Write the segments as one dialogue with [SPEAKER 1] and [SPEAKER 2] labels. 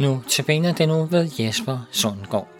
[SPEAKER 1] Nu tabiner den nu ved Jesper Sundgaard.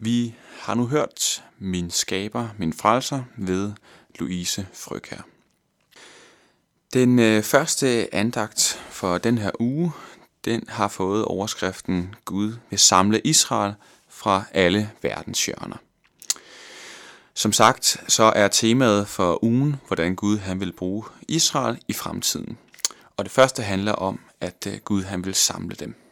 [SPEAKER 2] Vi har nu hørt Min skaber, min frelser ved Louise Frøkær. Den øh, første andagt for den her uge, den har fået overskriften Gud vil samle Israel fra alle verdens hjørner. Som sagt, så er temaet for ugen, hvordan Gud han vil bruge Israel i fremtiden. Og det første handler om, at øh, Gud han vil samle dem.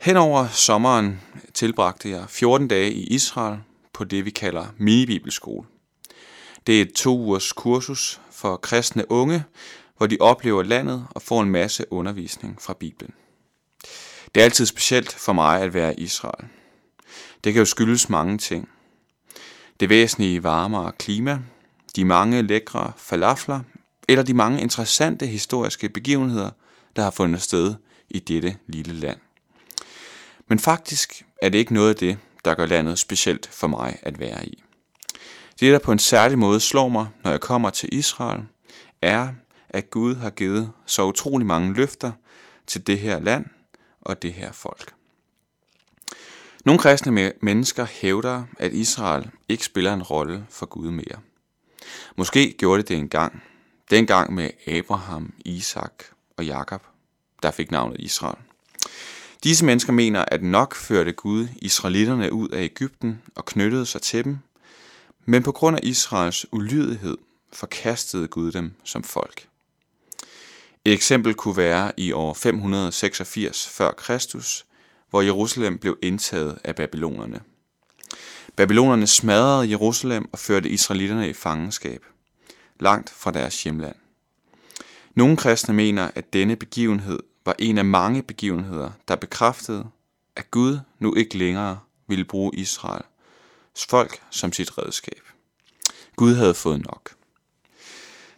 [SPEAKER 2] Henover sommeren tilbragte jeg 14 dage i Israel på det, vi kalder minibibelskole. Det er et to ugers kursus for kristne unge, hvor de oplever landet og får en masse undervisning fra Bibelen. Det er altid specielt for mig at være i Israel. Det kan jo skyldes mange ting. Det væsentlige varmere klima, de mange lækre falafler, eller de mange interessante historiske begivenheder, der har fundet sted i dette lille land. Men faktisk er det ikke noget af det, der gør landet specielt for mig at være i. Det, der på en særlig måde slår mig, når jeg kommer til Israel, er, at Gud har givet så utrolig mange løfter til det her land og det her folk. Nogle kristne mennesker hævder, at Israel ikke spiller en rolle for Gud mere. Måske gjorde det det engang. Dengang med Abraham, Isak og Jakob, der fik navnet Israel. Disse mennesker mener, at nok førte Gud israelitterne ud af Ægypten og knyttede sig til dem, men på grund af Israels ulydighed forkastede Gud dem som folk. Et eksempel kunne være i år 586 f.Kr., hvor Jerusalem blev indtaget af babylonerne. Babylonerne smadrede Jerusalem og førte israelitterne i fangenskab, langt fra deres hjemland. Nogle kristne mener, at denne begivenhed var en af mange begivenheder, der bekræftede, at Gud nu ikke længere ville bruge Israels folk som sit redskab. Gud havde fået nok.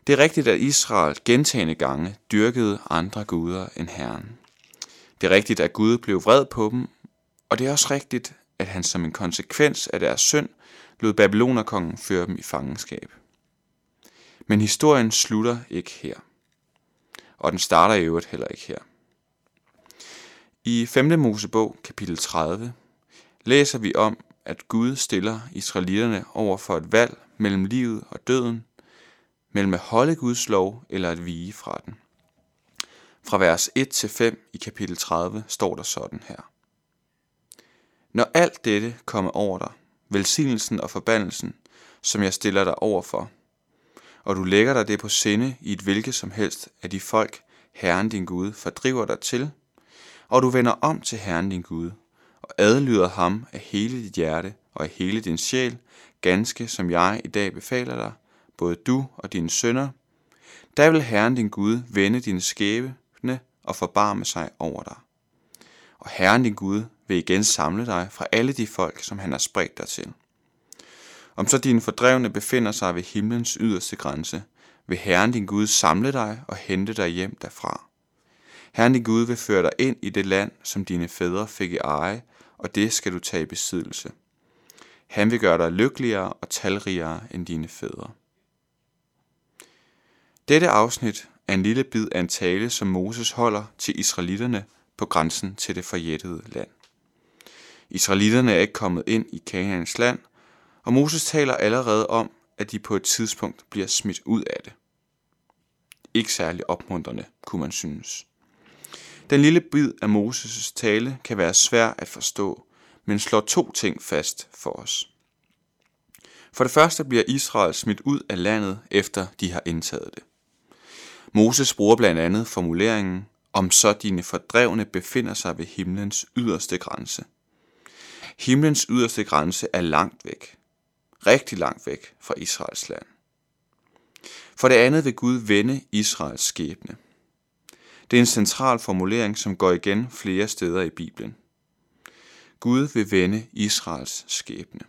[SPEAKER 2] Det er rigtigt, at Israel gentagende gange dyrkede andre guder end Herren. Det er rigtigt, at Gud blev vred på dem, og det er også rigtigt, at han som en konsekvens af deres synd lod Babylonerkongen føre dem i fangenskab. Men historien slutter ikke her. Og den starter i øvrigt heller ikke her. I 5. Mosebog, kapitel 30, læser vi om, at Gud stiller israelitterne over for et valg mellem livet og døden, mellem at holde Guds lov eller at vige fra den. Fra vers 1 til 5 i kapitel 30 står der sådan her. Når alt dette kommer over dig, velsignelsen og forbandelsen, som jeg stiller dig over for, og du lægger dig det på sinde i et hvilket som helst af de folk, Herren din Gud fordriver dig til, og du vender om til Herren din Gud, og adlyder ham af hele dit hjerte og af hele din sjæl, ganske som jeg i dag befaler dig, både du og dine sønner, der vil Herren din Gud vende din skæbne og forbarme sig over dig. Og Herren din Gud vil igen samle dig fra alle de folk, som han har spredt dig til. Om så dine fordrevne befinder sig ved himlens yderste grænse, vil Herren din Gud samle dig og hente dig hjem derfra. Herren din Gud vil føre dig ind i det land, som dine fædre fik i eje, og det skal du tage i besiddelse. Han vil gøre dig lykkeligere og talrigere end dine fædre. Dette afsnit er en lille bid af en tale, som Moses holder til israelitterne på grænsen til det forjættede land. Israelitterne er ikke kommet ind i Kanaans land, og Moses taler allerede om, at de på et tidspunkt bliver smidt ud af det. Ikke særlig opmuntrende, kunne man synes. Den lille bid af Moses' tale kan være svær at forstå, men slår to ting fast for os. For det første bliver Israel smidt ud af landet, efter de har indtaget det. Moses bruger blandt andet formuleringen, om så dine fordrevne befinder sig ved himlens yderste grænse. Himlens yderste grænse er langt væk. Rigtig langt væk fra Israels land. For det andet vil Gud vende Israels skæbne. Det er en central formulering, som går igen flere steder i Bibelen. Gud vil vende Israels skæbne.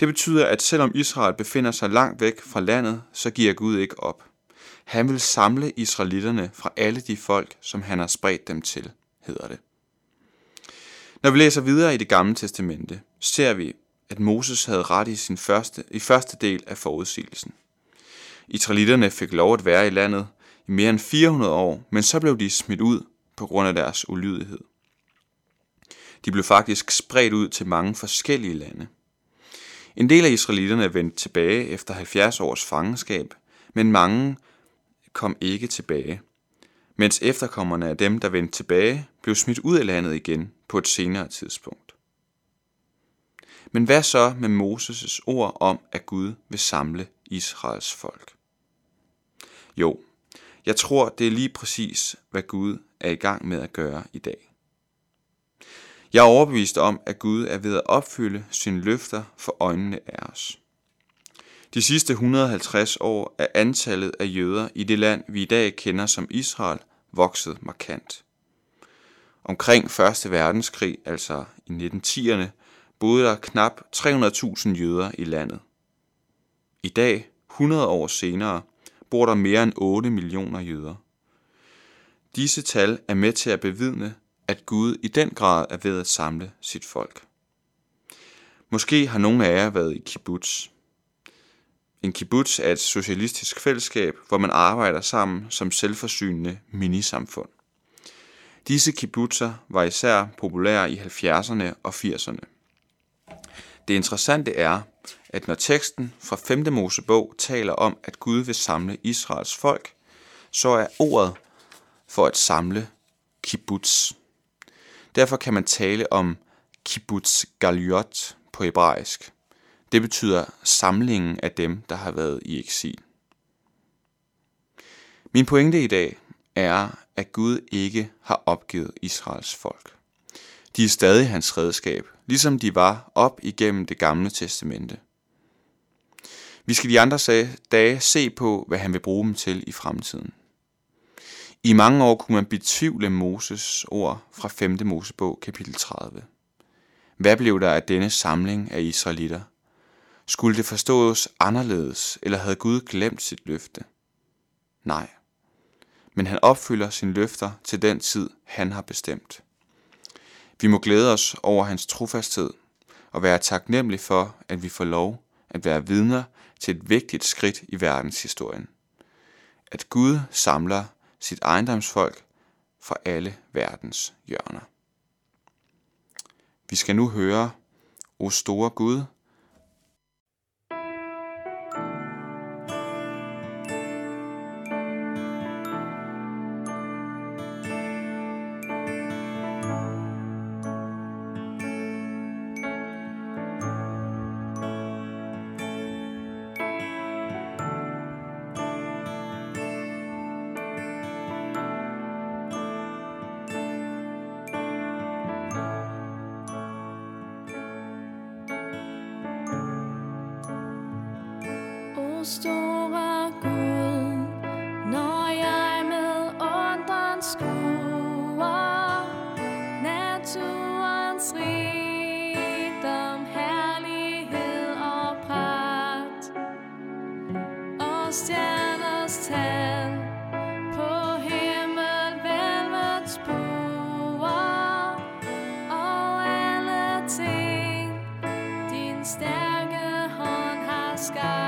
[SPEAKER 2] Det betyder, at selvom Israel befinder sig langt væk fra landet, så giver Gud ikke op. Han vil samle israelitterne fra alle de folk, som han har spredt dem til, hedder det. Når vi læser videre i det gamle testamente, ser vi, at Moses havde ret i, sin første, i første del af forudsigelsen. Israelitterne fik lov at være i landet i mere end 400 år, men så blev de smidt ud på grund af deres ulydighed. De blev faktisk spredt ud til mange forskellige lande. En del af israelitterne vendte tilbage efter 70 års fangenskab, men mange kom ikke tilbage, mens efterkommerne af dem, der vendte tilbage, blev smidt ud af landet igen på et senere tidspunkt. Men hvad så med Moses' ord om, at Gud vil samle Israels folk? Jo, jeg tror, det er lige præcis, hvad Gud er i gang med at gøre i dag. Jeg er overbevist om, at Gud er ved at opfylde sine løfter for øjnene af os. De sidste 150 år er antallet af jøder i det land, vi i dag kender som Israel, vokset markant. Omkring 1. verdenskrig, altså i 1910'erne, boede der knap 300.000 jøder i landet. I dag, 100 år senere, bor der mere end 8 millioner jøder. Disse tal er med til at bevidne, at Gud i den grad er ved at samle sit folk. Måske har nogle af jer været i kibbutz. En kibbutz er et socialistisk fællesskab, hvor man arbejder sammen som selvforsynende minisamfund. Disse kibbutzer var især populære i 70'erne og 80'erne. Det interessante er, at når teksten fra 5. Mosebog taler om, at Gud vil samle Israels folk, så er ordet for at samle kibbutz. Derfor kan man tale om kibbutz galiot på hebraisk. Det betyder samlingen af dem, der har været i eksil. Min pointe i dag er, at Gud ikke har opgivet Israels folk. De er stadig hans redskab, ligesom de var op igennem det gamle testamente. Vi skal de andre dage se på, hvad han vil bruge dem til i fremtiden. I mange år kunne man betvivle Moses ord fra 5. Mosebog kapitel 30. Hvad blev der af denne samling af israelitter? Skulle det forstås anderledes, eller havde Gud glemt sit løfte? Nej. Men han opfylder sine løfter til den tid, han har bestemt. Vi må glæde os over hans trofasthed og være taknemmelige for, at vi får lov at være vidner til et vigtigt skridt i verdenshistorien. At Gud samler sit ejendomsfolk fra alle verdens hjørner. Vi skal nu høre, O store Gud,
[SPEAKER 3] store Gud, når jeg med åndren skruer naturens rigdom, herlighed og pragt og stjerners tal på himmelvælvets buer og alle ting din stærke hånd har skabt.